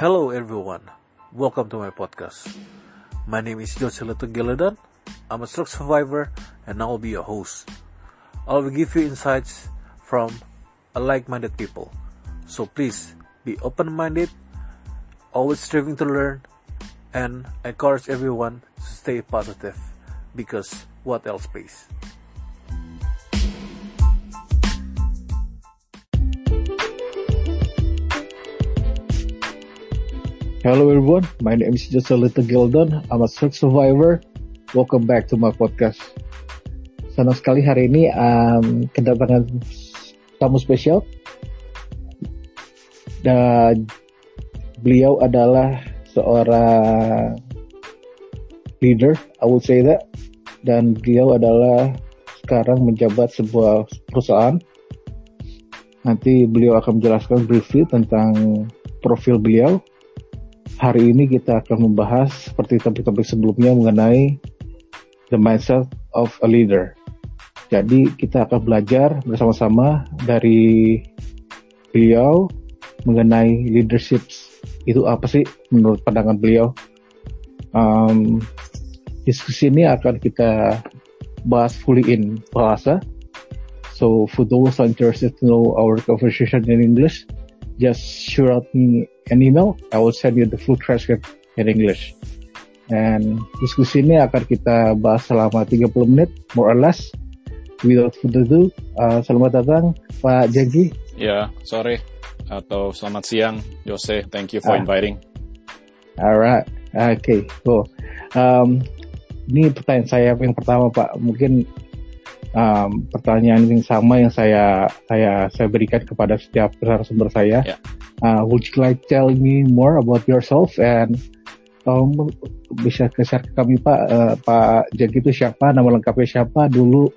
Hello everyone, welcome to my podcast. My name is Joseph Geladan. I'm a stroke survivor and I will be your host. I will give you insights from a like-minded people. So please be open-minded, always striving to learn, and encourage everyone to stay positive because what else pays? Hello everyone, my name is just a little Gildon. I'm a stroke survivor. Welcome back to my podcast. Senang sekali hari ini um, kedatangan tamu spesial. Dan beliau adalah seorang leader, I would say that. Dan beliau adalah sekarang menjabat sebuah perusahaan. Nanti beliau akan menjelaskan briefly tentang profil beliau hari ini kita akan membahas seperti topik-topik sebelumnya mengenai the mindset of a leader. Jadi kita akan belajar bersama-sama dari beliau mengenai leadership itu apa sih menurut pandangan beliau. Um, diskusi ini akan kita bahas fully in bahasa. So for those interested to know our conversation in English, just shoot out me an email. I will send you the full transcript in English. And diskusi ini akan kita bahas selama 30 menit, more or less. Without further ado, uh, selamat datang Pak Jengki. Ya, sore atau selamat siang, Jose. Thank you for ah. inviting. Alright, oke, okay, cool. Um, ini pertanyaan saya yang pertama Pak, mungkin um, pertanyaan yang sama yang saya saya saya berikan kepada setiap narasumber saya. Yeah. Uh, would you like tell me more about yourself and um, bisa share ke kami Pak uh, Pak Jagi itu siapa, nama lengkapnya siapa, dulu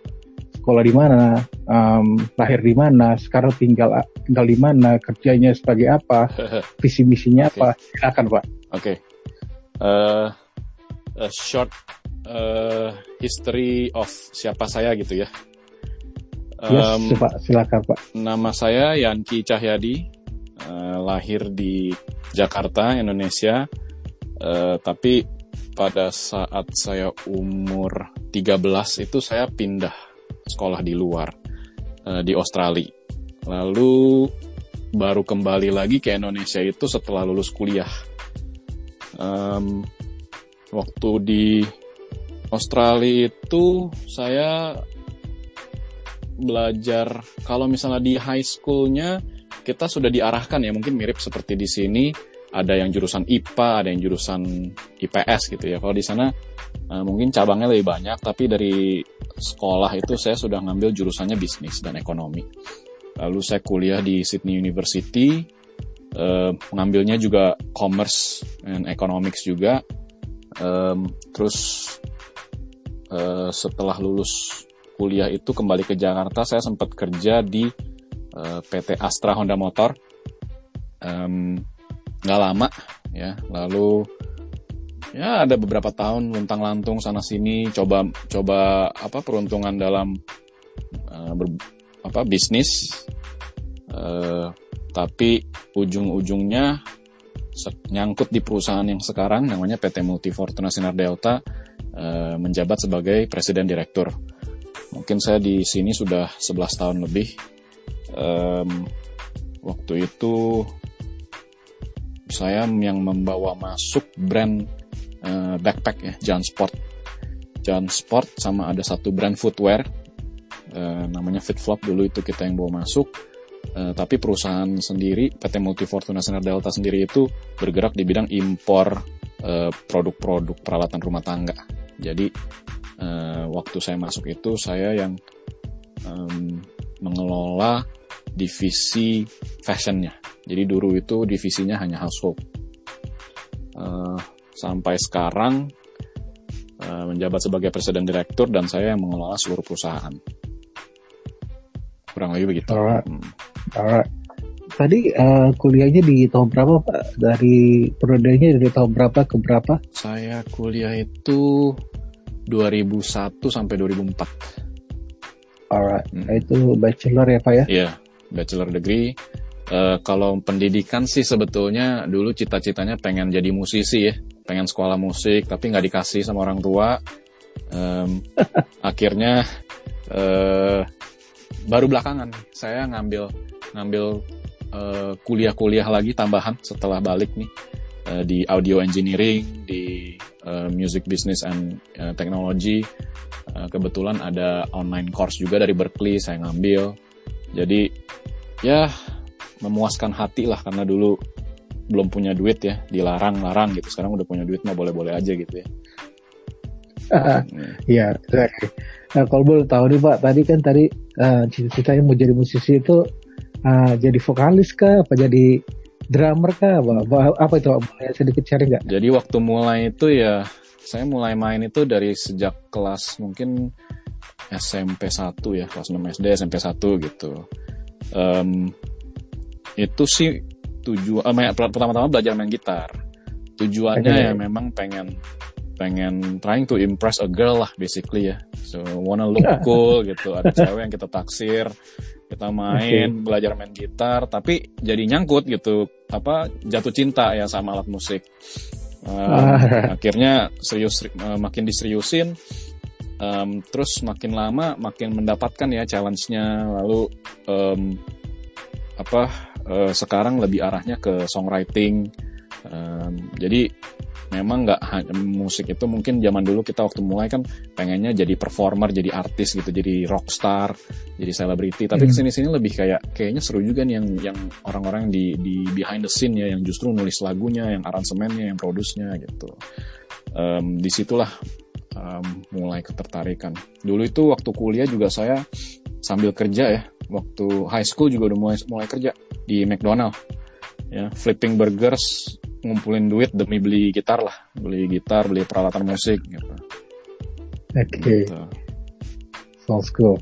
sekolah di mana, um, lahir di mana, sekarang tinggal tinggal di mana, kerjanya sebagai apa, visi misinya okay. apa, silakan Pak. Oke. Okay. Uh, a short uh, history of siapa saya gitu ya. Um, yes, Pak, silakan Pak. Nama saya Yanki Cahyadi, uh, lahir di Jakarta, Indonesia. Uh, tapi pada saat saya umur 13 itu saya pindah sekolah di luar, uh, di Australia. Lalu baru kembali lagi ke Indonesia itu setelah lulus kuliah. Um, waktu di Australia itu saya belajar kalau misalnya di high schoolnya kita sudah diarahkan ya mungkin mirip seperti di sini ada yang jurusan IPA ada yang jurusan IPS gitu ya. Kalau di sana uh, mungkin cabangnya lebih banyak tapi dari sekolah itu saya sudah ngambil jurusannya bisnis dan ekonomi. Lalu saya kuliah di Sydney University uh, ngambilnya juga commerce and economics juga terus uh, setelah lulus kuliah itu kembali ke Jakarta saya sempat kerja di uh, eh, PT Astra Honda Motor. Nggak lama ya. Lalu ya ada beberapa tahun luntang lantung sana sini coba coba apa peruntungan dalam uh, ber, apa bisnis. Uh, tapi ujung-ujungnya nyangkut di perusahaan yang sekarang namanya PT Multifortuna Sinar Delta Eh, menjabat sebagai presiden direktur. Mungkin saya di sini sudah 11 tahun lebih. Um, waktu itu saya yang membawa masuk brand uh, backpack ya, John Sport. John Sport sama ada satu brand footwear uh, namanya FitFlop dulu itu kita yang bawa masuk. Uh, tapi perusahaan sendiri PT Multifortuna Sinar Delta sendiri itu bergerak di bidang impor produk-produk uh, peralatan rumah tangga jadi uh, waktu saya masuk itu saya yang um, mengelola divisi fashionnya. Jadi dulu itu divisinya hanya household. Uh, sampai sekarang uh, menjabat sebagai presiden direktur dan saya yang mengelola seluruh perusahaan. Kurang lebih begitu. Alright. Hmm. Alright. Tadi uh, kuliahnya di tahun berapa Pak? Dari periodenya dari tahun berapa ke berapa? Saya kuliah itu 2001 sampai 2004. Alright, hmm. itu bachelor ya Pak ya? Iya, yeah, bachelor degree. Uh, kalau pendidikan sih sebetulnya dulu cita-citanya pengen jadi musisi ya, pengen sekolah musik tapi nggak dikasih sama orang tua. Um, akhirnya uh, baru belakangan saya ngambil ngambil uh, kuliah-kuliah lagi tambahan setelah balik nih uh, di audio engineering, di uh, music business and uh, technology. Uh, kebetulan ada online course juga dari Berkeley saya ngambil. Jadi ya memuaskan hati lah karena dulu belum punya duit ya, dilarang-larang gitu. Sekarang udah punya duit mah boleh-boleh aja gitu ya. Iya, Nah, kalau boleh tahu nih Pak, tadi kan tadi uh, cita-citanya mau jadi musisi itu uh, jadi vokalis kah, apa jadi drummer kah, apa, apa itu? Boleh sedikit cari nggak? Jadi waktu mulai itu ya, saya mulai main itu dari sejak kelas mungkin SMP 1 ya, kelas 6 SD, SMP 1 gitu. Um, itu sih tujuan uh, pertama-tama belajar main gitar. Tujuannya okay. ya memang pengen pengen trying to impress a girl lah basically ya. So wanna look cool gitu. Ada cewek yang kita taksir kita main okay. belajar main gitar tapi jadi nyangkut gitu apa jatuh cinta ya sama alat musik um, akhirnya serius uh, makin diseriusin um, terus makin lama makin mendapatkan ya challenge-nya lalu um, apa uh, sekarang lebih arahnya ke songwriting. Um, jadi memang nggak musik itu mungkin zaman dulu kita waktu mulai kan pengennya jadi performer, jadi artis gitu, jadi rockstar, jadi selebriti. Tapi hmm. ke sini-sini lebih kayak kayaknya seru juga nih yang yang orang-orang di di behind the scene ya, yang justru nulis lagunya, yang aransemennya, yang produsnya gitu. Um, di situlah um, mulai ketertarikan. Dulu itu waktu kuliah juga saya sambil kerja ya, waktu high school juga udah mulai mulai kerja di McDonald ya flipping burgers ngumpulin duit demi beli gitar lah. Beli gitar beli peralatan musik gitu. Oke. Okay. gitu. sounds cool.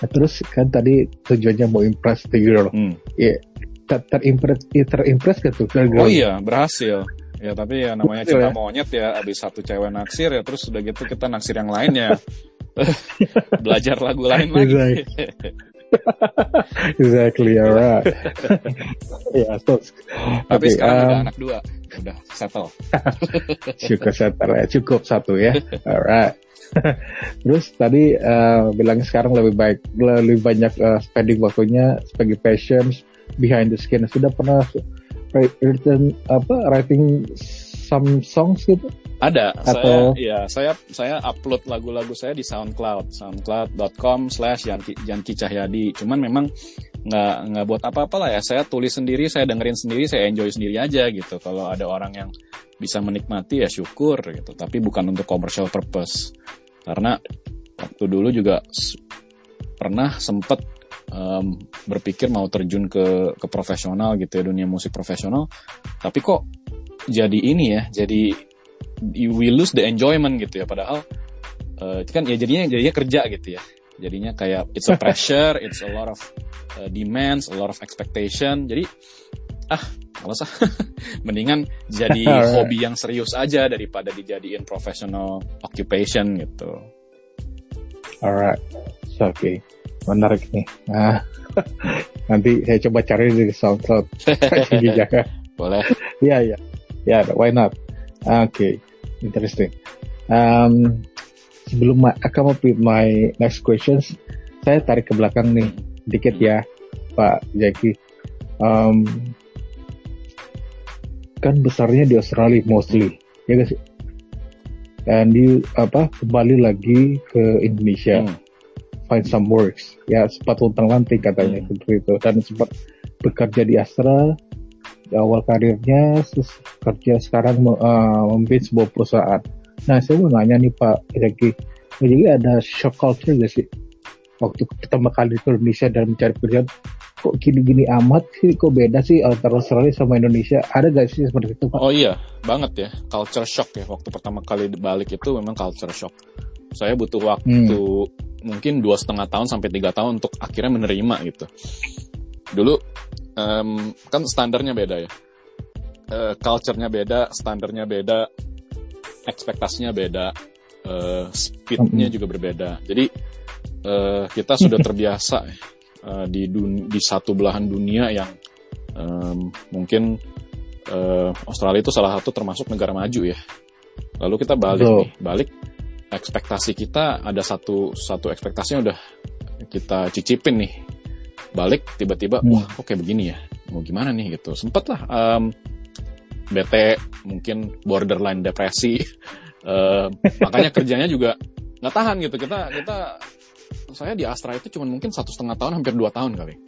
Nah, terus kan tadi tujuannya mau impress the girl. Hmm. ya ter terimpress ya, terimpress gitu oh iya berhasil. Ya tapi ya namanya cinta ya? monyet ya abis satu cewek naksir ya terus udah gitu kita naksir yang lain ya. Belajar lagu lain lagi exactly, alright. ya, so, Tapi okay, sekarang um, udah anak dua, udah settle. cukup settle ya, cukup satu ya. Alright. Terus tadi uh, bilang sekarang lebih baik, lebih banyak uh, spending waktunya sebagai passion behind the skin. Sudah pernah written apa writing some songs gitu? Ada, Atau... saya ya saya saya upload lagu-lagu saya di SoundCloud, soundcloud.com slash Janki Cahyadi. Cuman memang nggak nggak buat apa-apa lah ya. Saya tulis sendiri, saya dengerin sendiri, saya enjoy sendiri aja gitu. Kalau ada orang yang bisa menikmati ya syukur gitu. Tapi bukan untuk commercial purpose. Karena waktu dulu juga pernah sempet um, berpikir mau terjun ke ke profesional gitu ya dunia musik profesional. Tapi kok jadi ini ya, jadi we lose the enjoyment gitu ya. Padahal uh, kan ya jadinya jadinya kerja gitu ya. Jadinya kayak it's a pressure it's a lot of uh, demands a lot of expectation. Jadi ah kalau sah mendingan jadi hobi yang serius aja daripada dijadiin professional occupation gitu. Alright. Oke okay. menarik nih. Nah nanti saya coba cari di SoundCloud. Boleh. Ya ya ya why not? Oke okay interesting. Um, sebelum akan mau my next questions, saya tarik ke belakang nih dikit ya, Pak Jaki. Um, kan besarnya di Australia mostly, ya guys. Dan di apa kembali lagi ke Indonesia, hmm. find some works, ya sempat utang lantik katanya hmm. seperti itu, dan sempat bekerja di Astra, di awal karirnya kerja sekarang uh, memimpin sebuah perusahaan. Nah saya mau nanya nih Pak Regi, jadi ada shock culture gak sih? Waktu pertama kali ke Indonesia dan mencari pekerjaan kok gini-gini amat sih? Kok beda sih antara Australia sama Indonesia? Ada gak sih seperti itu Pak? Oh iya banget ya. Culture shock ya. Waktu pertama kali balik itu memang culture shock. Saya butuh waktu hmm. mungkin dua setengah tahun sampai tiga tahun untuk akhirnya menerima gitu. Dulu um, kan standarnya beda ya uh, culture-nya beda standarnya beda ekspektasinya beda uh, speed-nya juga berbeda jadi uh, kita sudah terbiasa uh, di dun di satu belahan dunia yang um, mungkin uh, Australia itu salah satu termasuk negara maju ya. Lalu kita balik Betul. nih, balik ekspektasi kita ada satu satu ekspektasinya udah kita cicipin nih. Balik tiba-tiba Hmm. wah kok kayak begini ya. Mau gimana nih gitu. Sempet lah um, bete, mungkin borderline depresi. Eh, makanya kerjanya juga nggak tahan gitu. Kita kita saya di Astra itu cuma mungkin satu setengah tahun hampir dua tahun kali.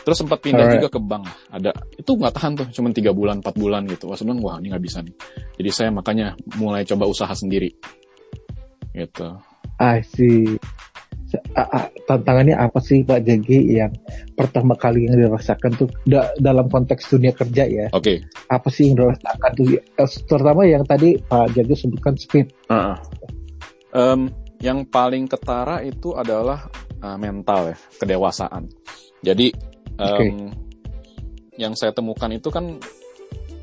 Terus sempat pindah Alright. juga ke bank. Ada itu nggak tahan tuh, cuma tiga bulan, empat bulan gitu. Wah sebenarnya wah ini nggak bisa nih. Jadi saya makanya mulai coba usaha sendiri. Gitu. I see. Se- a- a- Tantangannya apa sih Pak Jegi yang pertama kali yang dirasakan tuh da- dalam konteks dunia kerja ya? Oke. Apa sih yang dirasakan tuh? Eh, Terutama yang tadi Pak Jegi sebutkan speed. Heeh. Em, yang paling ketara itu adalah uh, mental ya, kedewasaan. Jadi em, yang saya temukan itu kan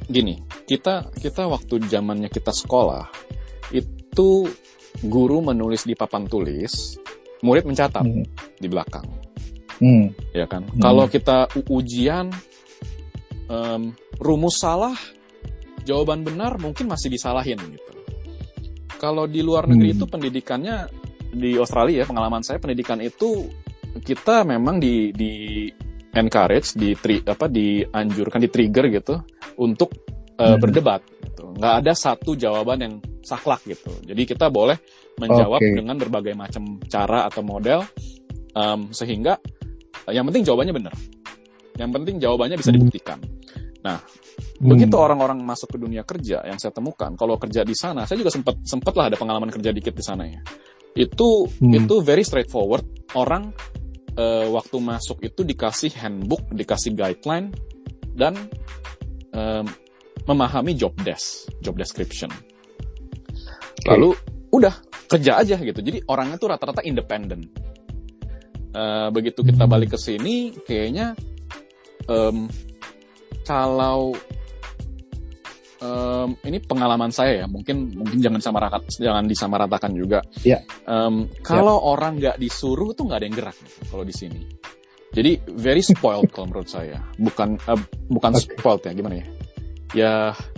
gini, kita kita waktu zamannya kita sekolah itu guru menulis di papan tulis, murid mencatat Hmm. di belakang, Hmm. ya kan? Hmm. Kalau kita ujian em, rumus salah, jawaban benar mungkin masih disalahin gitu. Kalau di luar negeri Hmm. itu pendidikannya di Australia ya pengalaman saya pendidikan itu kita memang di di encourage di tri, apa dianjurkan di trigger gitu untuk Hmm. berdebat gitu. nggak ada satu jawaban yang saklak gitu jadi kita boleh menjawab Oke. dengan berbagai macam cara atau model em, sehingga eh, yang penting jawabannya benar yang penting jawabannya bisa Hmm. dibuktikan Hmm. Begitu orang-orang masuk ke dunia kerja yang saya temukan, kalau kerja di sana, saya juga sempat sempat lah ada pengalaman kerja dikit di sana ya. Itu Hmm. itu very straightforward. Orang eh, waktu masuk itu dikasih handbook, dikasih guideline dan em, memahami job desk, job description. Lalu udah kerja aja gitu. Jadi orangnya tuh rata-rata independen. Eh, begitu kita Hmm. balik ke sini, kayaknya em, kalau em, ini pengalaman saya ya, mungkin mungkin jangan disamaratakan, jangan disamaratakan juga. Ya. Em, kalau orang nggak disuruh tuh nggak ada yang gerak gitu, kalau di sini. Jadi very spoiled kalau menurut saya. Bukan eh, bukan Oke. spoiled ya, gimana ya? Ya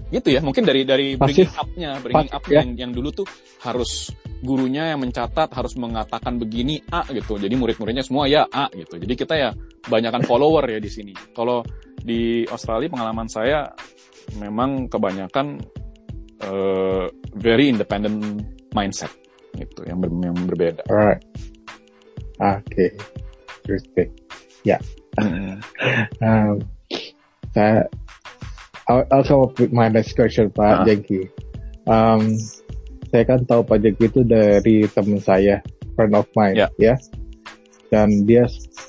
gitu ya, mungkin dari dari Pasif. bringing up-nya, bringing up ya. yang yang dulu tuh harus gurunya yang mencatat harus mengatakan begini A gitu. Jadi murid-muridnya semua ya A gitu. Jadi kita ya banyakkan follower ya di sini. Kalau di Australia pengalaman saya memang kebanyakan eh, very independent mindset gitu yang, ber- yang berbeda. Alright. Oke. Interesting. Um, saya I'll, I'll come up with my next question Pak Ah. Jeki. Um, saya kan tahu Pak Jeki itu dari teman saya, friend of mine, Ya. ya. Dan dia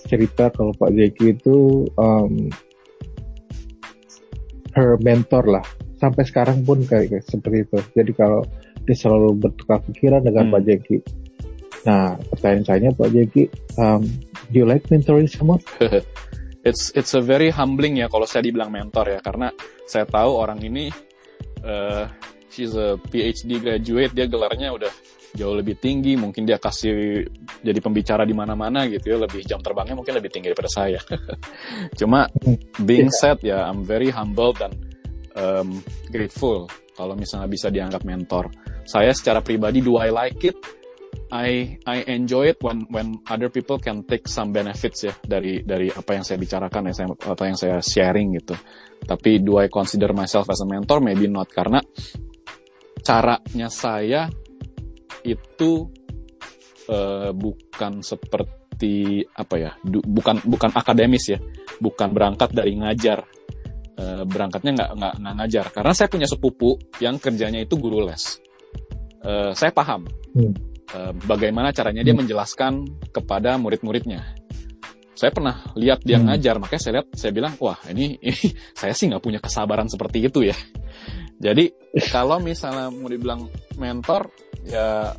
cerita kalau Pak Jeki itu um, her mentor lah. Sampai sekarang pun kayak kayak seperti itu. Jadi kalau dia selalu bertukar pikiran dengan Hmm. Pak Jeki. Nah, pertanyaan saya Pak Jeki, um, do you like mentoring someone? it's it's a very humbling ya kalau saya dibilang mentor ya karena saya tahu orang ini eh she's a PhD graduate dia gelarnya udah jauh lebih tinggi mungkin dia kasih jadi pembicara di mana-mana gitu ya lebih jam terbangnya mungkin lebih tinggi daripada saya. Cuma being said ya I'm very humble dan um, grateful kalau misalnya bisa dianggap mentor. Saya secara pribadi do I like it I I enjoy it when when other people can take some benefits ya dari dari apa yang saya bicarakan ya saya, atau yang saya sharing gitu. Tapi do I consider myself as a mentor? Maybe not karena caranya saya itu eh, bukan seperti apa ya? du- bukan bukan akademis ya, bukan berangkat dari ngajar. Eh, berangkatnya nggak nggak ngajar karena saya punya sepupu yang kerjanya itu guru les. Eh, saya paham Hmm. Eh, bagaimana caranya dia menjelaskan kepada murid-muridnya. Saya pernah lihat dia Hmm. ngajar, makanya saya lihat, saya bilang, wah ini, ini saya sih nggak punya kesabaran seperti itu ya. Jadi kalau misalnya mau dibilang mentor, ya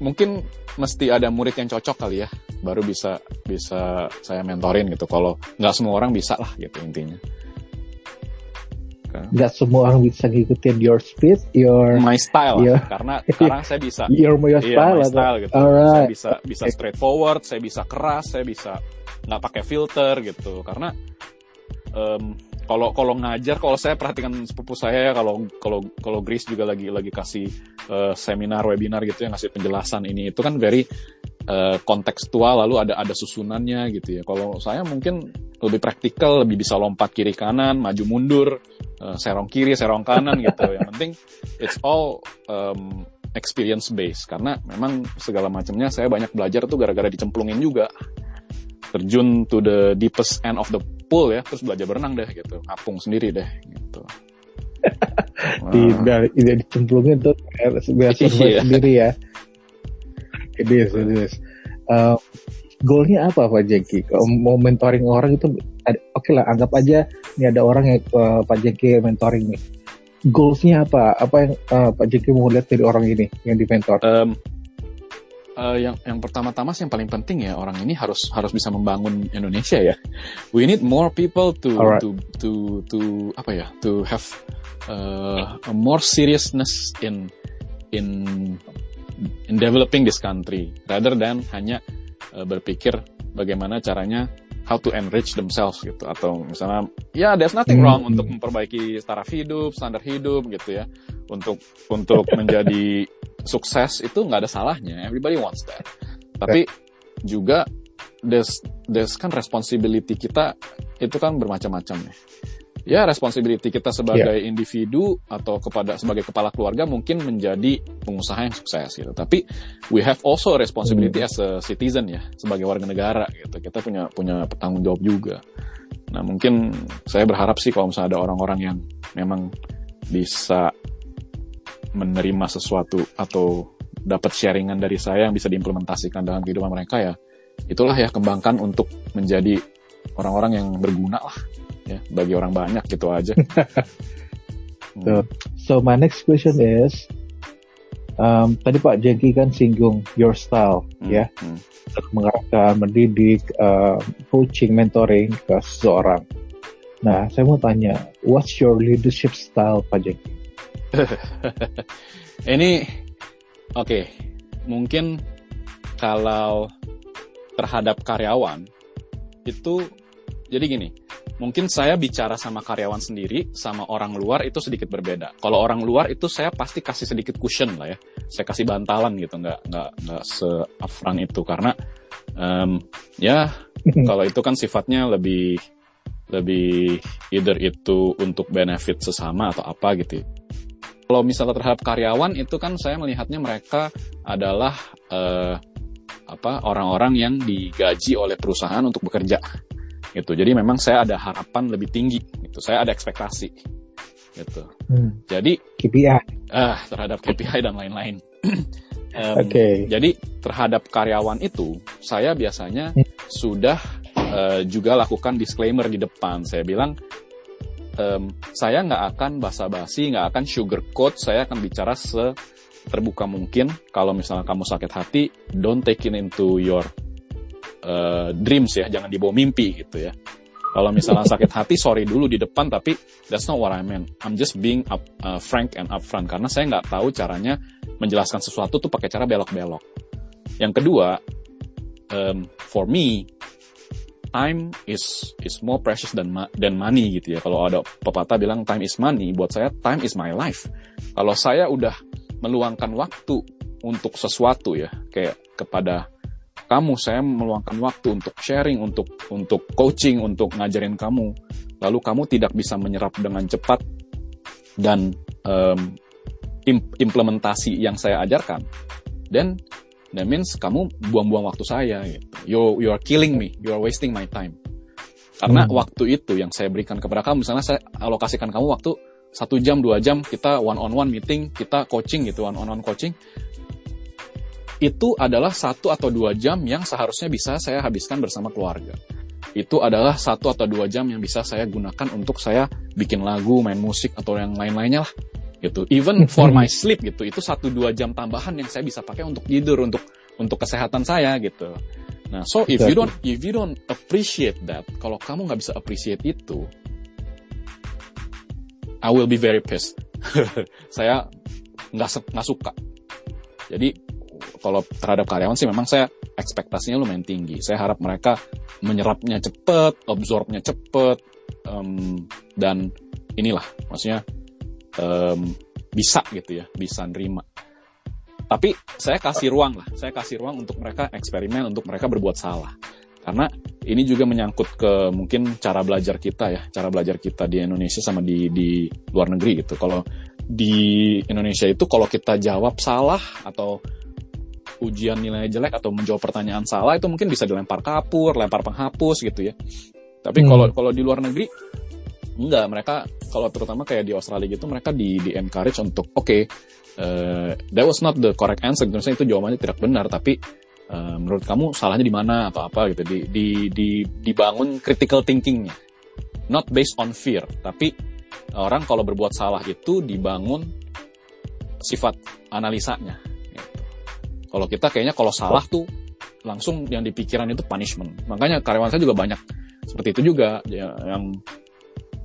mungkin mesti ada murid yang cocok kali ya, baru bisa bisa saya mentorin gitu. Kalau nggak semua orang bisa lah gitu intinya. Nggak semua orang bisa ngikutin your speed, your My style. Iya. karena sekarang saya bisa your, your Iya, style, my atau- style gitu. Saya Alright. bisa bisa straightforward, saya bisa keras, saya bisa nggak pakai filter gitu. Karena um, kalau kalau ngajar kalau saya perhatikan sepupu saya ya kalau kalau kalau Grace juga lagi lagi kasih uh, seminar webinar gitu yang ngasih penjelasan ini itu kan very uh, kontekstual lalu ada ada susunannya gitu ya kalau saya mungkin lebih praktikal lebih bisa lompat kiri kanan maju mundur uh, serong kiri serong kanan gitu. Yang penting it's all um, experience based. Karena memang segala macamnya saya banyak belajar tuh gara-gara dicemplungin juga. Terjun to the deepest end of the pool ya terus belajar berenang deh gitu. Ngapung sendiri deh gitu. Tidak tidak dicemplungin tuh survive Iya. sendiri ya. It is it is. Uh, goalnya apa Pak Jeki kalau mau mentoring orang itu oke lah anggap aja ini ada orang yang uh, Pak Jeki mentoring nih goalsnya apa apa yang uh, Pak Jeki mau lihat dari orang ini yang di mentor Em, eh, yang yang pertama-tama sih yang paling penting ya orang ini harus harus bisa membangun Indonesia ya. We need more people to Alright. to to to apa ya to have uh, a more seriousness in in in developing this country rather than hanya uh, berpikir bagaimana caranya how to enrich themselves gitu. Atau misalnya ya there's nothing Hmm. wrong untuk memperbaiki taraf hidup standar hidup gitu ya. Untuk untuk menjadi sukses itu nggak ada salahnya. Everybody wants that. Tapi juga there's there's kan responsibility kita itu kan bermacam-macam ya ya responsibility kita sebagai individu atau kepada sebagai kepala keluarga mungkin menjadi pengusaha yang sukses gitu. Tapi we have also a responsibility as a citizen ya sebagai warga negara gitu. Kita punya punya tanggung jawab juga. Nah mungkin saya berharap sih kalau misalnya ada orang-orang yang memang bisa menerima sesuatu atau dapat sharingan dari saya yang bisa diimplementasikan dalam kehidupan mereka ya itulah ya kembangkan untuk menjadi orang-orang yang berguna lah ya bagi orang banyak gitu aja. Tuh. So my next question is, um, tadi Pak Jeki kan singgung your style, Hmm, ya, hmm. mengarahkan, mendidik, um, coaching, mentoring ke seseorang. Nah, saya mau tanya, what's your leadership style, Pak Jeki? Ini oke, mungkin kalau terhadap karyawan itu jadi gini, mungkin saya bicara sama karyawan sendiri sama orang luar itu sedikit berbeda. Kalau orang luar itu saya pasti kasih sedikit cushion lah ya, saya kasih bantalan gitu, nggak nggak nggak se upfront itu karena em, ya kalau itu kan sifatnya lebih lebih either itu untuk benefit sesama atau apa gitu. Kalau misalnya terhadap karyawan itu kan saya melihatnya mereka adalah eh, apa orang-orang yang digaji oleh perusahaan untuk bekerja gitu. Jadi memang saya ada harapan lebih tinggi gitu. Saya ada ekspektasi gitu. Hmm, Jadi KPI. ah terhadap KPI dan lain-lain. Em, Oke. Jadi terhadap karyawan itu saya biasanya Hmm. sudah eh, juga lakukan disclaimer di depan. Saya bilang em, saya nggak akan basa-basi, nggak akan sugarcoat. Saya akan bicara se terbuka mungkin. Kalau misalnya kamu sakit hati, don't take it into your eh, dreams ya, jangan dibawa mimpi gitu ya. Kalau misalnya sakit hati, sorry dulu di depan, tapi that's not what I meant. I'm just being up, uh, frank and upfront karena saya nggak tahu caranya menjelaskan sesuatu tuh pakai cara belok-belok. Yang kedua, um, for me, time is is more precious than than money gitu ya. Kalau ada pepatah bilang time is money, buat saya time is my life. Kalau saya udah meluangkan waktu untuk sesuatu ya, kayak kepada kamu, saya meluangkan waktu untuk sharing, untuk untuk coaching, untuk ngajarin kamu. Lalu kamu tidak bisa menyerap dengan cepat dan um, im- implementasi yang saya ajarkan, then that means kamu buang-buang waktu saya. Gitu. You you are killing me, you are wasting my time. Karena Hmm. waktu itu yang saya berikan kepada kamu, misalnya saya alokasikan kamu waktu satu jam dua jam kita one on one meeting, kita coaching gitu one on one coaching, itu adalah satu atau dua jam yang seharusnya bisa saya habiskan bersama keluarga. Itu adalah satu atau dua jam yang bisa saya gunakan untuk saya bikin lagu, main musik atau yang lain-lainnya lah gitu. Even for my sleep gitu, itu satu dua jam tambahan yang saya bisa pakai untuk tidur, untuk untuk kesehatan saya gitu. Nah, so if you don't if you don't appreciate that, kalau kamu nggak bisa appreciate itu, I will be very pissed. saya nggak nggak suka. Jadi kalau terhadap karyawan sih memang saya ekspektasinya lumayan tinggi. Saya harap mereka menyerapnya cepet, absorbnya cepet, um, dan inilah maksudnya um, bisa gitu ya bisa nerima. Tapi saya kasih ruang lah saya kasih ruang untuk mereka eksperimen untuk mereka berbuat salah. Karena ini juga menyangkut ke mungkin cara belajar kita ya cara belajar kita di Indonesia sama di di luar negeri gitu. Kalau di Indonesia itu kalau kita jawab salah atau ujian nilai jelek atau menjawab pertanyaan salah itu mungkin bisa dilempar kapur, lempar penghapus gitu ya. Tapi hmm. kalau kalau di luar negeri enggak, mereka kalau terutama kayak di Australia gitu mereka di di encourage untuk oke okay, uh, that was not the correct answer, misalnya itu jawabannya tidak benar tapi uh, menurut kamu salahnya di mana atau apa gitu di di di dibangun critical thinkingnya. Not based on fear, tapi orang kalau berbuat salah itu dibangun sifat analisanya kalau kita kayaknya kalau salah tuh langsung yang dipikiran itu punishment. Makanya karyawan saya juga banyak seperti itu juga ya, yang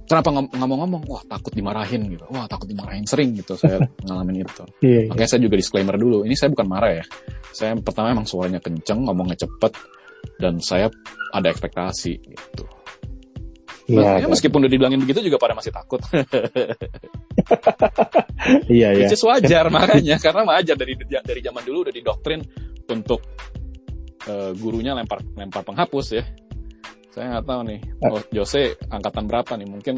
kenapa nggak mau ngomong wah takut dimarahin gitu. Wah takut dimarahin sering gitu saya ngalamin itu. Yeah, makanya saya juga disclaimer dulu ini saya bukan marah ya. Saya pertama emang suaranya kenceng ngomongnya cepet dan saya ada ekspektasi gitu. Iya, ya, meskipun udah dibilangin begitu juga pada masih takut. iya, iya. Which is wajar makanya karena wajar dari dari zaman dulu udah didoktrin untuk uh, gurunya lempar lempar penghapus ya. Saya nggak tahu nih, oh, Jose angkatan berapa nih? Mungkin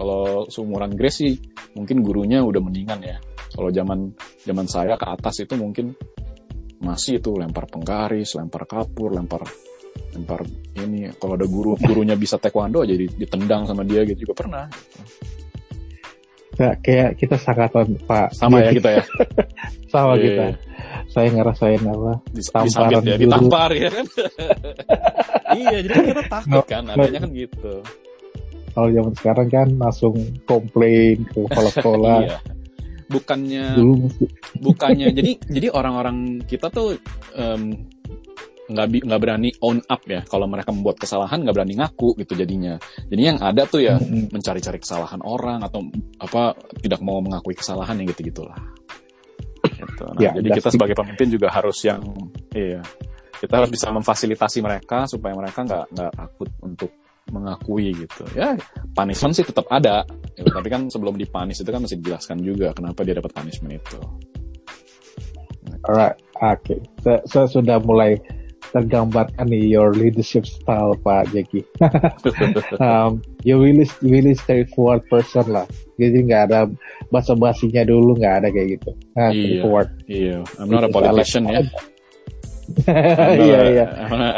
kalau seumuran Grace sih mungkin gurunya udah mendingan ya. Kalau zaman zaman saya ke atas itu mungkin masih itu lempar penggaris, lempar kapur, lempar lempar ini kalau ada guru gurunya bisa taekwondo aja ditendang sama dia gitu juga pernah Nah, kayak kita sangat pak. Sama ya kita ya? Sama yeah. kita. saya ngerasain apa? Tamparan ya ditampar ya kan? Iya jadi kita takut kan adanya kan gitu. kalau zaman sekarang kan langsung komplain ke sekolah iya. bukannya bukannya jadi jadi orang-orang kita tuh um, nggak nggak berani own up ya kalau mereka membuat kesalahan nggak berani ngaku gitu jadinya jadi yang ada tuh ya mencari-cari kesalahan orang atau apa tidak mau mengakui kesalahan yang gitu gitulah gitu. nah, ya, jadi kita sebagai pemimpin juga harus yang iya kita harus bisa memfasilitasi mereka supaya mereka nggak nggak takut untuk mengakui gitu ya punishment sih tetap ada gitu. tapi kan sebelum dipanis itu kan masih dijelaskan juga kenapa dia dapat punishment itu Alright, oke. Okay. Saya, saya sudah mulai tergambarkan nih your leadership style Pak Jeki. um, you really really straightforward person lah. Jadi nggak ada basa-basinya dulu nggak ada kayak gitu. Nah, iya, straightforward. Iya, I'm not a politician ya. Iya iya.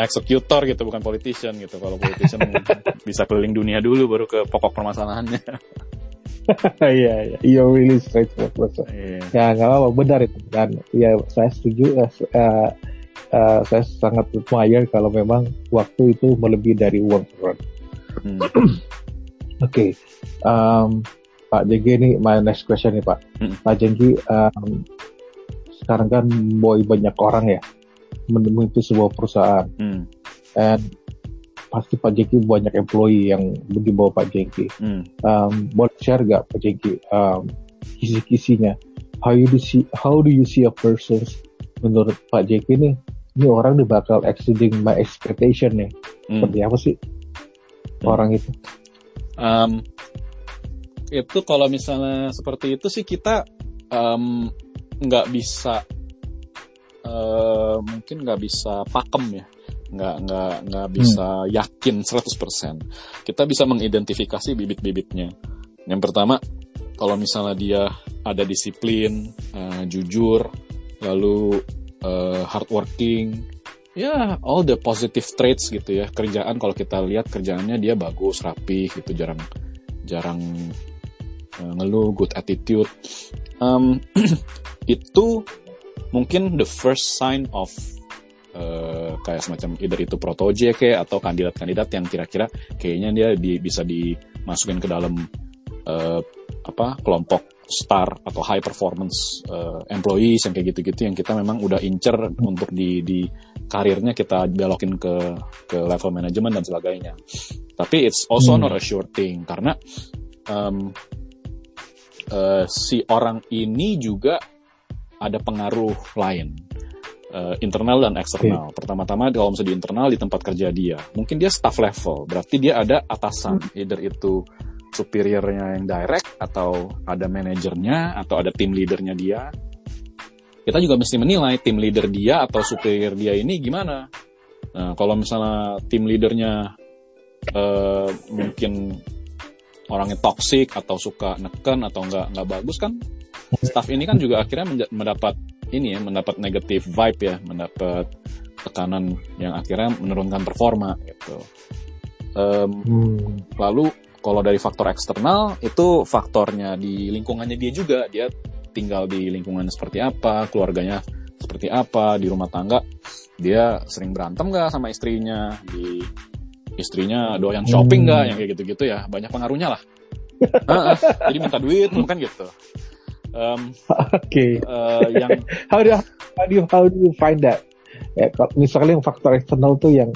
Executor gitu bukan politician gitu. Kalau politician bisa keliling dunia dulu baru ke pokok permasalahannya. Iya, iya, you're really straightforward person. Yeah. Ya nggak apa-apa, benar itu. Dan ya saya setuju. Uh, uh, saya sangat admire kalau memang waktu itu melebihi dari uang Hmm. Oke, okay. um, Pak Jenggi ini my next question nih Pak. Hmm. Pak Jenggi, um, sekarang kan boy banyak orang ya memimpin sebuah perusahaan, hmm. and pasti Pak Jenggi banyak employee yang di bawah Pak Jenggi. Hmm. Um, boleh share gak Pak Jenggi um, kisi-kisinya? How you do see how do you see a person menurut Pak Jeki nih ini orang nih bakal exceeding my expectation nih hmm. seperti apa sih hmm. orang itu um, itu kalau misalnya seperti itu sih kita nggak um, bisa uh, mungkin nggak bisa pakem ya nggak nggak nggak bisa hmm. yakin 100% kita bisa mengidentifikasi bibit-bibitnya yang pertama kalau misalnya dia ada disiplin uh, jujur lalu uh, hardworking. Ya all the positive traits gitu ya. Kerjaan kalau kita lihat kerjaannya dia bagus rapi gitu jarang jarang uh, ngeluh good attitude. Um, itu mungkin the first sign of uh, kayak semacam either itu protoje kayak atau kandidat-kandidat yang kira-kira kayaknya dia di, bisa dimasukin ke dalam uh, apa kelompok star atau high performance uh, employees yang kayak gitu-gitu yang kita memang udah incer untuk di di karirnya kita belokin ke ke level manajemen dan sebagainya. Tapi it's also hmm. not a sure thing karena um, uh, si orang ini juga ada pengaruh lain. uh, internal dan eksternal. Pertama-tama kalau misalnya di internal di tempat kerja dia, mungkin dia staff level, berarti dia ada atasan, hmm. either itu superiornya yang direct atau ada manajernya atau ada tim leadernya dia. Kita juga mesti menilai tim leader dia atau superior dia ini gimana. Nah, kalau misalnya tim leadernya uh, mungkin orangnya toxic atau suka neken atau nggak nggak bagus kan, staff ini kan juga akhirnya mendapat ini ya mendapat negatif vibe ya, mendapat tekanan yang akhirnya menurunkan performa gitu. Um, hmm. Lalu kalau dari faktor eksternal itu faktornya di lingkungannya dia juga. Dia tinggal di lingkungan seperti apa, keluarganya seperti apa, di rumah tangga dia sering berantem gak sama istrinya, di istrinya doyan shopping nggak hmm. yang kayak gitu-gitu ya banyak pengaruhnya lah. uh, uh, jadi minta duit kan gitu. Um, Oke. Okay. Uh, yang how do how do you how do you find that? Ya, misalnya yang faktor eksternal tuh yang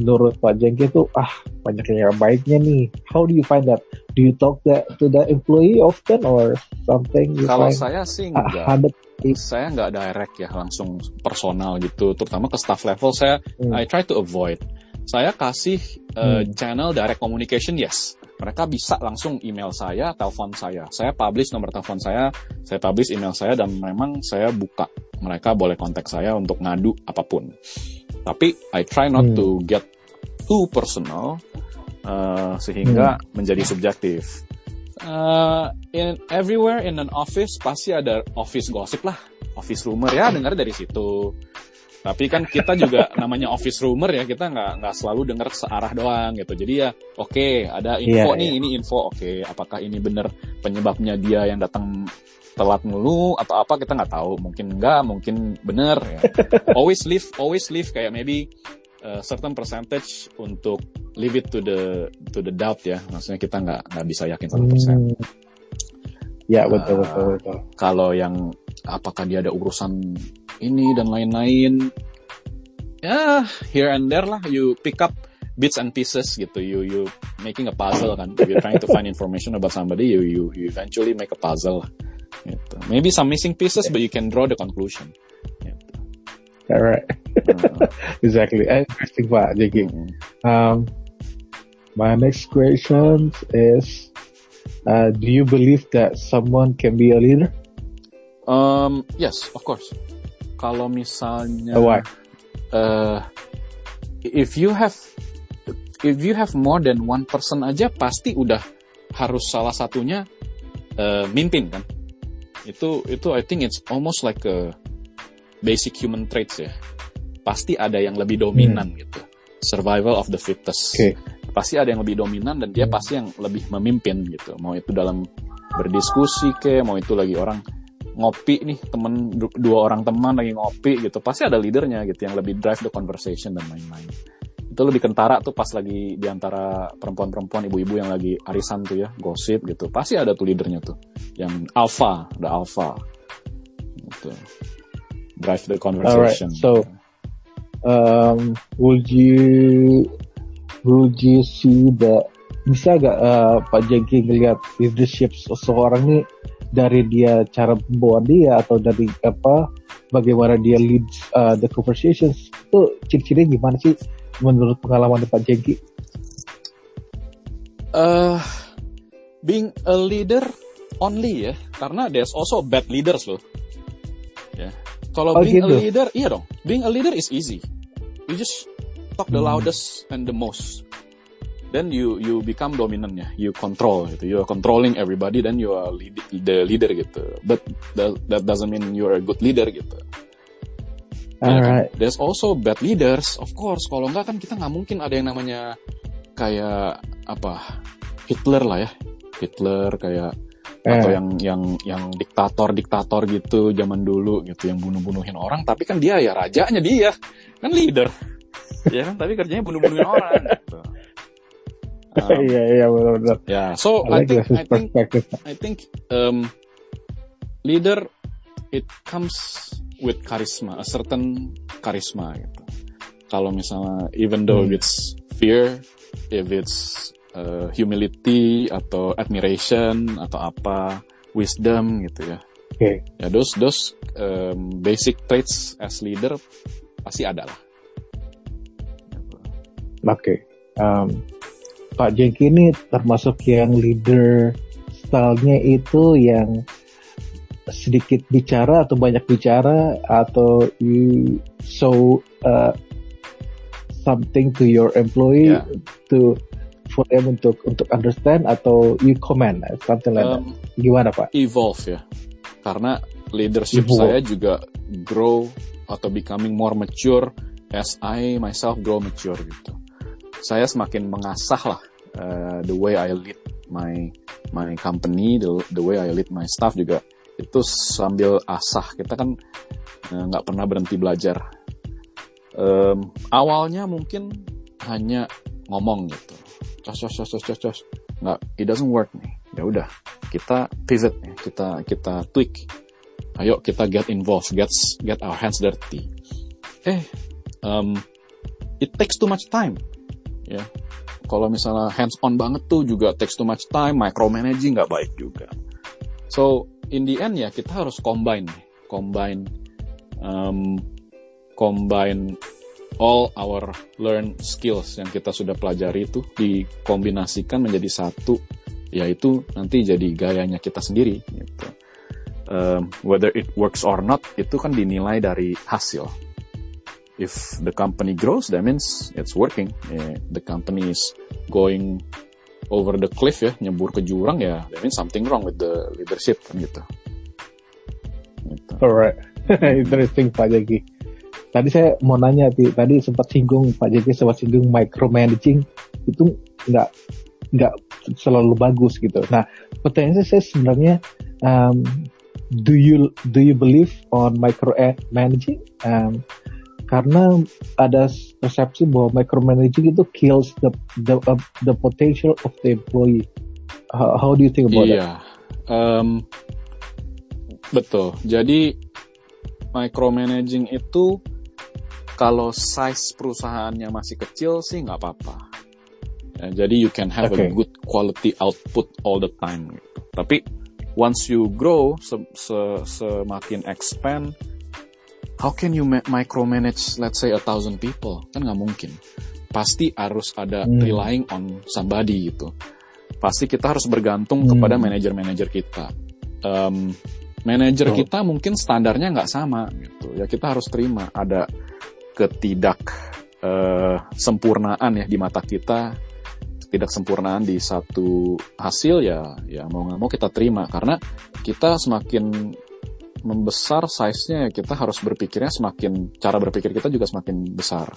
menurut Pak Jengke itu ah banyak yang baiknya nih. How do you find that? Do you talk that to the employee often or something? Kalau saya sih enggak. Ah, saya nggak direct ya langsung personal gitu. Terutama ke staff level saya hmm. I try to avoid. Saya kasih uh, hmm. channel direct communication yes. Mereka bisa langsung email saya, telepon saya. Saya publish nomor telepon saya, saya publish email saya dan memang saya buka. Mereka boleh kontak saya untuk ngadu apa pun. Tapi I try not hmm. to get too personal uh, sehingga hmm. menjadi subjektif. Uh, in everywhere in an office pasti ada office gossip lah, office rumor ya dengar dari situ. Tapi kan kita juga namanya office rumor ya kita nggak nggak selalu dengar searah doang gitu. Jadi ya oke okay, ada info yeah, nih yeah. ini info oke okay, apakah ini benar penyebabnya dia yang datang telat mulu atau apa kita nggak tahu mungkin enggak mungkin bener ya. always leave always leave kayak maybe uh, certain percentage untuk leave it to the to the doubt ya. Maksudnya kita nggak nggak bisa yakin 100% hmm. ya betul uh, betul betul. kalau yang apakah dia ada urusan ini dan lain-lain? Ya here and there lah. You pick up bits and pieces gitu. You you making a puzzle kan. If you're trying to find information about somebody you you you eventually make a puzzle Gitu. Maybe some missing pieces, but you can draw the conclusion. Gitu. Alright. Uh, exactly. Interesting Pak Jadi, mm-hmm. um, my next question is, uh, do you believe that someone can be a leader? Um, yes, of course. Kalau misalnya, uh, why? Uh, if you have, if you have more than one person aja, pasti udah harus salah satunya uh, mimpin kan itu itu I think it's almost like a basic human traits ya. Pasti ada yang lebih dominan hmm. gitu. Survival of the fittest. Okay. pasti ada yang lebih dominan dan dia hmm. pasti yang lebih memimpin gitu. Mau itu dalam berdiskusi ke mau itu lagi orang ngopi nih temen dua orang teman lagi ngopi gitu. Pasti ada leadernya gitu yang lebih drive the conversation dan lain-lain itu lebih kentara tuh pas lagi di antara perempuan-perempuan ibu-ibu yang lagi arisan tuh ya gosip gitu. Pasti ada tuh leadernya tuh. Yang alpha ada alpha. Gitu drive the conversation Alright, so um, would you would you see that bisa gak uh, Pak Jengki ngelihat leadership seseorang nih dari dia cara membawa dia atau dari apa bagaimana dia leads uh, the conversations itu ciri-cirinya gimana sih menurut pengalaman Pak Jengki? Uh, being a leader only ya, karena there's also bad leaders loh. Ya, kalau oh, being gitu. a leader, iya dong. Being a leader is easy. You just talk the hmm. loudest and the most. Then you you become dominant ya. You control gitu. You are controlling everybody. Then you are lead, the leader gitu. But that, that doesn't mean you are a good leader gitu. Alright. There's also bad leaders, of course. Kalau enggak kan kita nggak mungkin ada yang namanya kayak apa Hitler lah ya, Hitler kayak eh. atau yang yang yang diktator diktator gitu zaman dulu gitu yang bunuh bunuhin orang. Tapi kan dia ya rajanya dia kan leader, ya kan. Tapi kerjanya bunuh bunuhin orang. Gitu. Um, iya iya benar-benar. Ya, so I, I think I think I think um, leader it comes with charisma, a certain charisma gitu. Kalau misalnya even though hmm. it's fear, if it's uh, humility atau admiration atau apa, wisdom gitu ya. Okay. Ya those those um, basic traits as leader pasti ada lah. Oke. Um, Pak Jengki ini termasuk yang leader stylenya itu yang sedikit bicara atau banyak bicara atau you show uh, something to your employee Yeah. to for them untuk untuk understand atau you comment something like that. Um, Gimana Pak? evolve ya. Karena leadership Evolve. saya juga grow atau becoming more mature as I myself grow mature gitu. Saya semakin mengasah lah uh, the way I lead my my company, the, the way I lead my staff juga itu sambil asah. Kita kan uh, nggak pernah berhenti belajar. Um, awalnya mungkin hanya ngomong gitu, cos cos cos cos cos nggak, it doesn't work nih. Ya udah, kita pivot ya, kita kita tweak. Ayo kita get involved, get get our hands dirty. Eh, um, it takes too much time. Ya, kalau misalnya hands on banget tuh juga takes too much time, micromanaging nggak baik juga. So in the end ya kita harus combine, combine, um, combine all our learn skills yang kita sudah pelajari itu dikombinasikan menjadi satu yaitu nanti jadi gayanya kita sendiri gitu. Um, whether it works or not itu kan dinilai dari hasil. If the company grows, that means it's working. Eh, the company is going over the cliff ya, nyebur ke jurang ya, that means something wrong with the leadership gitu. Gitu. Alright, interesting Pak Jeki. Tadi saya mau nanya, tadi sempat singgung Pak Jeki sempat singgung micromanaging itu nggak nggak selalu bagus gitu. Nah, pertanyaan saya sebenarnya, um, do you do you believe on micromanaging? Um, karena ada persepsi bahwa micromanaging itu kills the the uh, the potential of the employee. How, how do you think about that? Iya, Em, betul. Jadi micromanaging itu kalau size perusahaannya masih kecil sih nggak apa-apa. Ya, jadi you can have Okay. a good quality output all the time. Gitu. Tapi once you grow, se- se- semakin expand, how can you ma- micromanage let's say a thousand people? Kan nggak mungkin. Pasti harus ada Hmm. relying on somebody gitu. Pasti kita harus bergantung Hmm. kepada manajer-manajer kita. Em, manajer Betul. kita mungkin standarnya nggak sama gitu. Ya kita harus terima ada ketidak eh, sempurnaan ya di mata kita tidak sempurnaan di satu hasil ya ya mau nggak mau kita terima karena kita semakin membesar size-nya ya kita harus berpikirnya semakin cara berpikir kita juga semakin besar.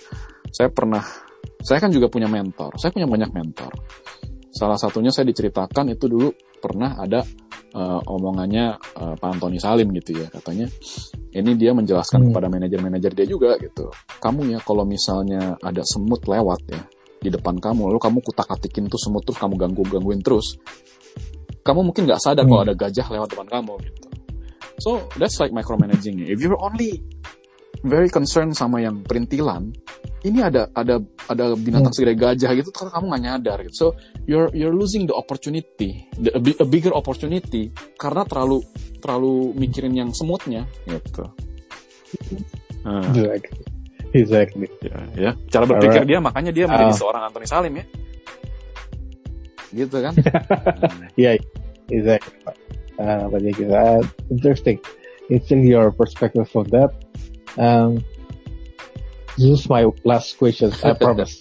Saya pernah saya kan juga punya mentor. Saya punya banyak mentor. Salah satunya saya diceritakan itu dulu pernah ada eh, omongannya eh, Pak Antoni Salim gitu ya katanya. Ini dia menjelaskan Hmm. kepada manajer-manajer dia juga gitu. Kamu ya kalau misalnya ada semut lewat ya di depan kamu lalu kamu kutak-katikin tuh semut terus kamu ganggu-gangguin terus. Kamu mungkin nggak sadar Hmm. kalau ada gajah lewat depan kamu gitu. So that's like micromanaging. If you're only very concerned sama yang perintilan, ini ada ada ada binatang Hmm. segede gajah gitu, kan kamu nggak nyadar gitu. So you're you're losing the opportunity, the, a, a bigger opportunity karena terlalu terlalu mikirin yang semutnya gitu. Nah, Exactly. Exactly. ya, ya. cara berpikir Alright. dia makanya dia menjadi Ah. seorang Anthony Salim ya. Gitu kan? Nah, Yeah, exactly. Uh, but yeah, uh, interesting. Interesting your perspective on that. Um, this is my last question. I promise.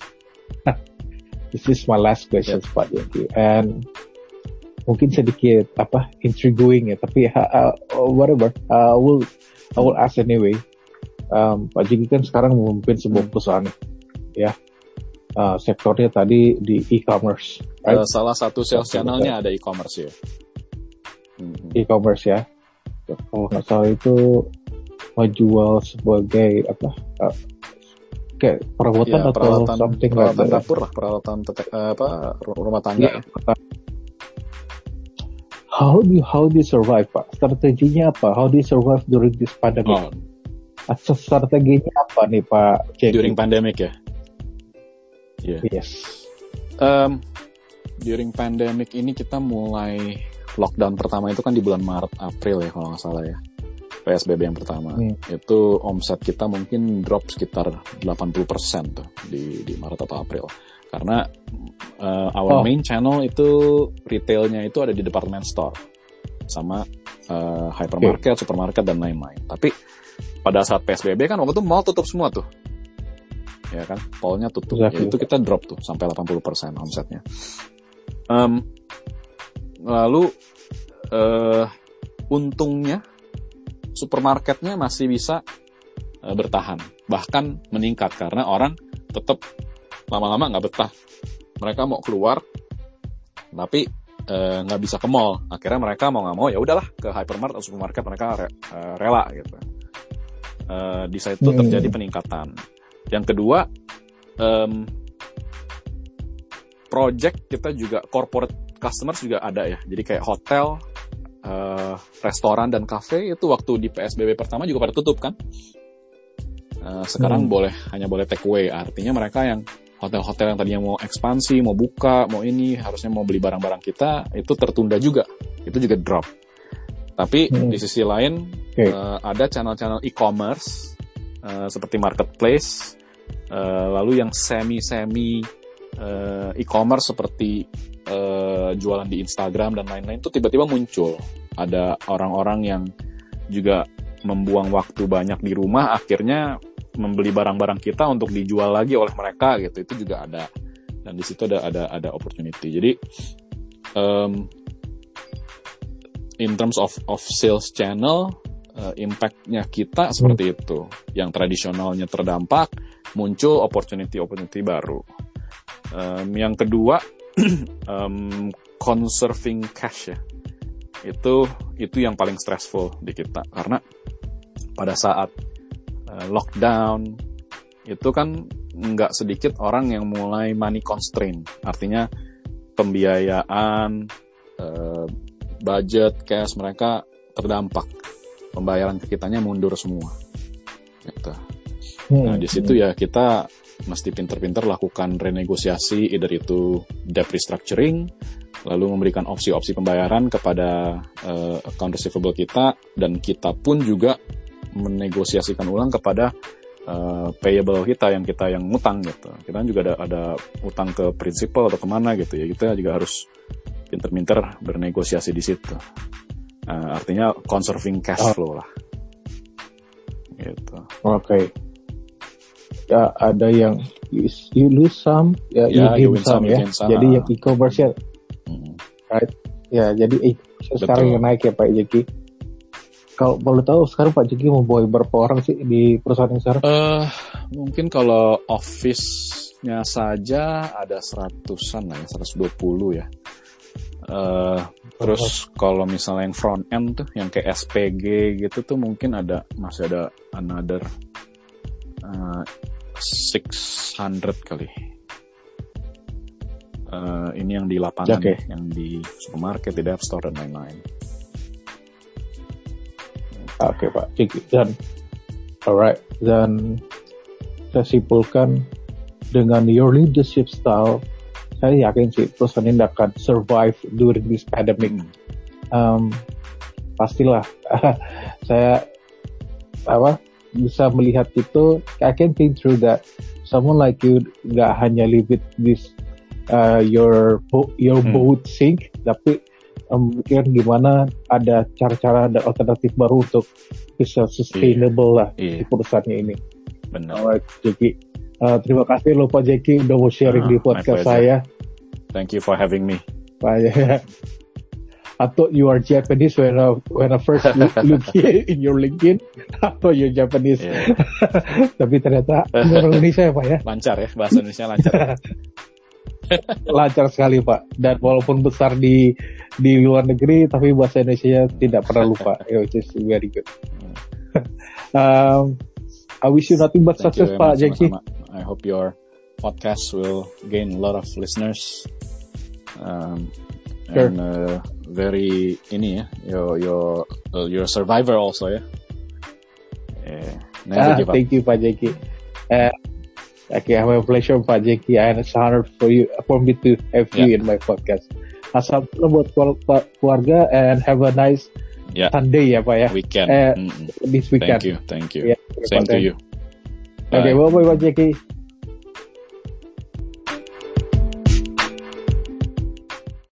this is my last question, Pak Yongki. And mungkin sedikit apa intriguing ya, tapi uh, uh, whatever. Uh, I will I will ask anyway. Um, Pak Jiki kan sekarang memimpin sebuah Hmm. perusahaan, ya. Uh, sektornya tadi di e-commerce, right? eh, salah satu sales channelnya ada e-commerce ya. Hmm. e-commerce ya. Kalau nggak salah itu menjual sebagai apa? uh, kayak perabotan Ya, atau peralatan something like peralatan that. dapur lah, peralatan tete- eh, apa ru- rumah tangga. Ya. How do you, how do you survive, Pak? Strateginya apa? How do you survive during this pandemic? Oh, Strateginya apa nih, Pak? Jeki? during pandemic ya. Iya. yes. Um, during pandemic ini kita mulai lockdown pertama itu kan di bulan Maret April ya kalau nggak salah ya. PSBB yang pertama. Hmm. Itu omset kita mungkin drop sekitar 80% tuh di di Maret atau April. Karena uh, our Oh. main channel itu retailnya itu ada di department store sama uh, hypermarket, supermarket dan lain-lain. Tapi pada saat PSBB kan waktu itu mall tutup semua tuh. Ya kan, mallnya tutup. Ya, Exactly. itu kita drop tuh sampai 80% omsetnya. Em, lalu eh untungnya supermarketnya masih bisa eh, bertahan, bahkan meningkat karena orang tetap lama-lama nggak betah. Mereka mau keluar, tapi eh, nggak bisa ke mall. Akhirnya mereka mau nggak mau ya udahlah ke hypermarket atau supermarket mereka re- eh, rela gitu. Eh, di saat itu Hmm. terjadi peningkatan. Yang kedua, em, project kita juga corporate customers juga ada ya. Jadi kayak hotel, eh, restoran dan cafe itu waktu di PSBB pertama juga pada tutup kan. Eh, sekarang Hmm. boleh hanya boleh take away. Artinya mereka yang hotel-hotel yang tadinya mau ekspansi, mau buka, mau ini harusnya mau beli barang-barang kita itu tertunda juga. Itu juga drop. Tapi Hmm. di sisi lain Oke. eh, ada channel-channel e-commerce eh, seperti marketplace, eh, lalu yang semi-semi e-commerce seperti eh, jualan di Instagram dan lain-lain itu tiba-tiba muncul. Ada orang-orang yang juga membuang waktu banyak di rumah, akhirnya membeli barang-barang kita untuk dijual lagi oleh mereka gitu. Itu juga ada. Dan di situ ada ada ada opportunity. Jadi em, in terms of of sales channel eh, impact-nya kita seperti itu. Yang tradisionalnya terdampak, muncul opportunity-opportunity baru. Em, yang kedua, em, conserving cash ya. Itu itu yang paling stressful di kita karena pada saat eh, lockdown itu kan nggak sedikit orang yang mulai money constraint. Artinya pembiayaan, eh, budget, cash mereka terdampak. Pembayaran ke kitanya mundur semua. Gitu. Nah, di situ ya kita mesti pinter-pinter lakukan renegosiasi, either itu debt restructuring, lalu memberikan opsi-opsi pembayaran kepada eh, account receivable kita, dan kita pun juga menegosiasikan ulang kepada eh, payable kita yang kita yang ngutang gitu. Kita juga ada ada utang ke principal atau ke mana gitu ya. Kita juga harus pinter-pinter bernegosiasi di situ. Eh, artinya conserving cash Oh. flow lah. Gitu. Oke. Ya ada yang you, you lose some, ya, Ya, you you win some, ya. some. Jadi yang e-commerce ya, Mm. ya jadi e-commerce sekarang yang naik ya Pak Jeki. Kalau boleh tahu sekarang Pak Jeki membawa berapa orang sih di perusahaan yang sekarang? Eh, mungkin kalau office-nya saja ada seratusan lah ya, 120 ya. Eh, terus kalau misalnya yang front end tuh, yang kayak SPG gitu tuh mungkin ada masih ada another eh, 600 kali. Eh, ini yang di lapangan, Oke. yang di supermarket, di dev store dan lain-lain. Oke Pak Jeki dan alright dan saya simpulkan dengan your leadership style saya yakin sih perusahaan ini akan survive during this pandemic. um, pastilah saya apa bisa melihat itu I can think through that someone like you nggak hanya live with this uh, your your Hmm. boat sink tapi um, mikir gimana ada cara-cara ada alternatif baru untuk bisa sustainable lah di Iya, perusahaannya ini. benar. Alright, Jeki. Uh, terima kasih loh Pak Jeki udah mau sharing Ah, di podcast saya. Thank you for having me. Ya. I thought you are Japanese when I, when I first look, in your LinkedIn. I thought you're Japanese. Iya. Tapi ternyata orang Indonesia ya Pak ya. Lancar ya, bahasa Indonesia lancar. Lancar sekali Pak. Dan walaupun besar di di luar negeri, tapi bahasa Indonesia tidak pernah lupa. Yeah, Which is very good. um, I wish you nothing but Thank success Pak Jeki. I hope your podcast will gain a lot of listeners. Um, Sure. and uh, very ini ya, you're you're uh, you're a survivor also ya. Yeah. Never Ah, give up. thank you Pak Jeki. Uh, okay, I have a pleasure Pak Jeki and it's honor for you for me to have you in my podcast. Assalamualaikum buat keluar- keluarga and have a nice Ya. Sunday ya Pak ya. Weekend. Eh, Mm-mm. This weekend. Thank you, thank you. Ya, Same to you. Oke, Bye. bye bye Pak Jeki.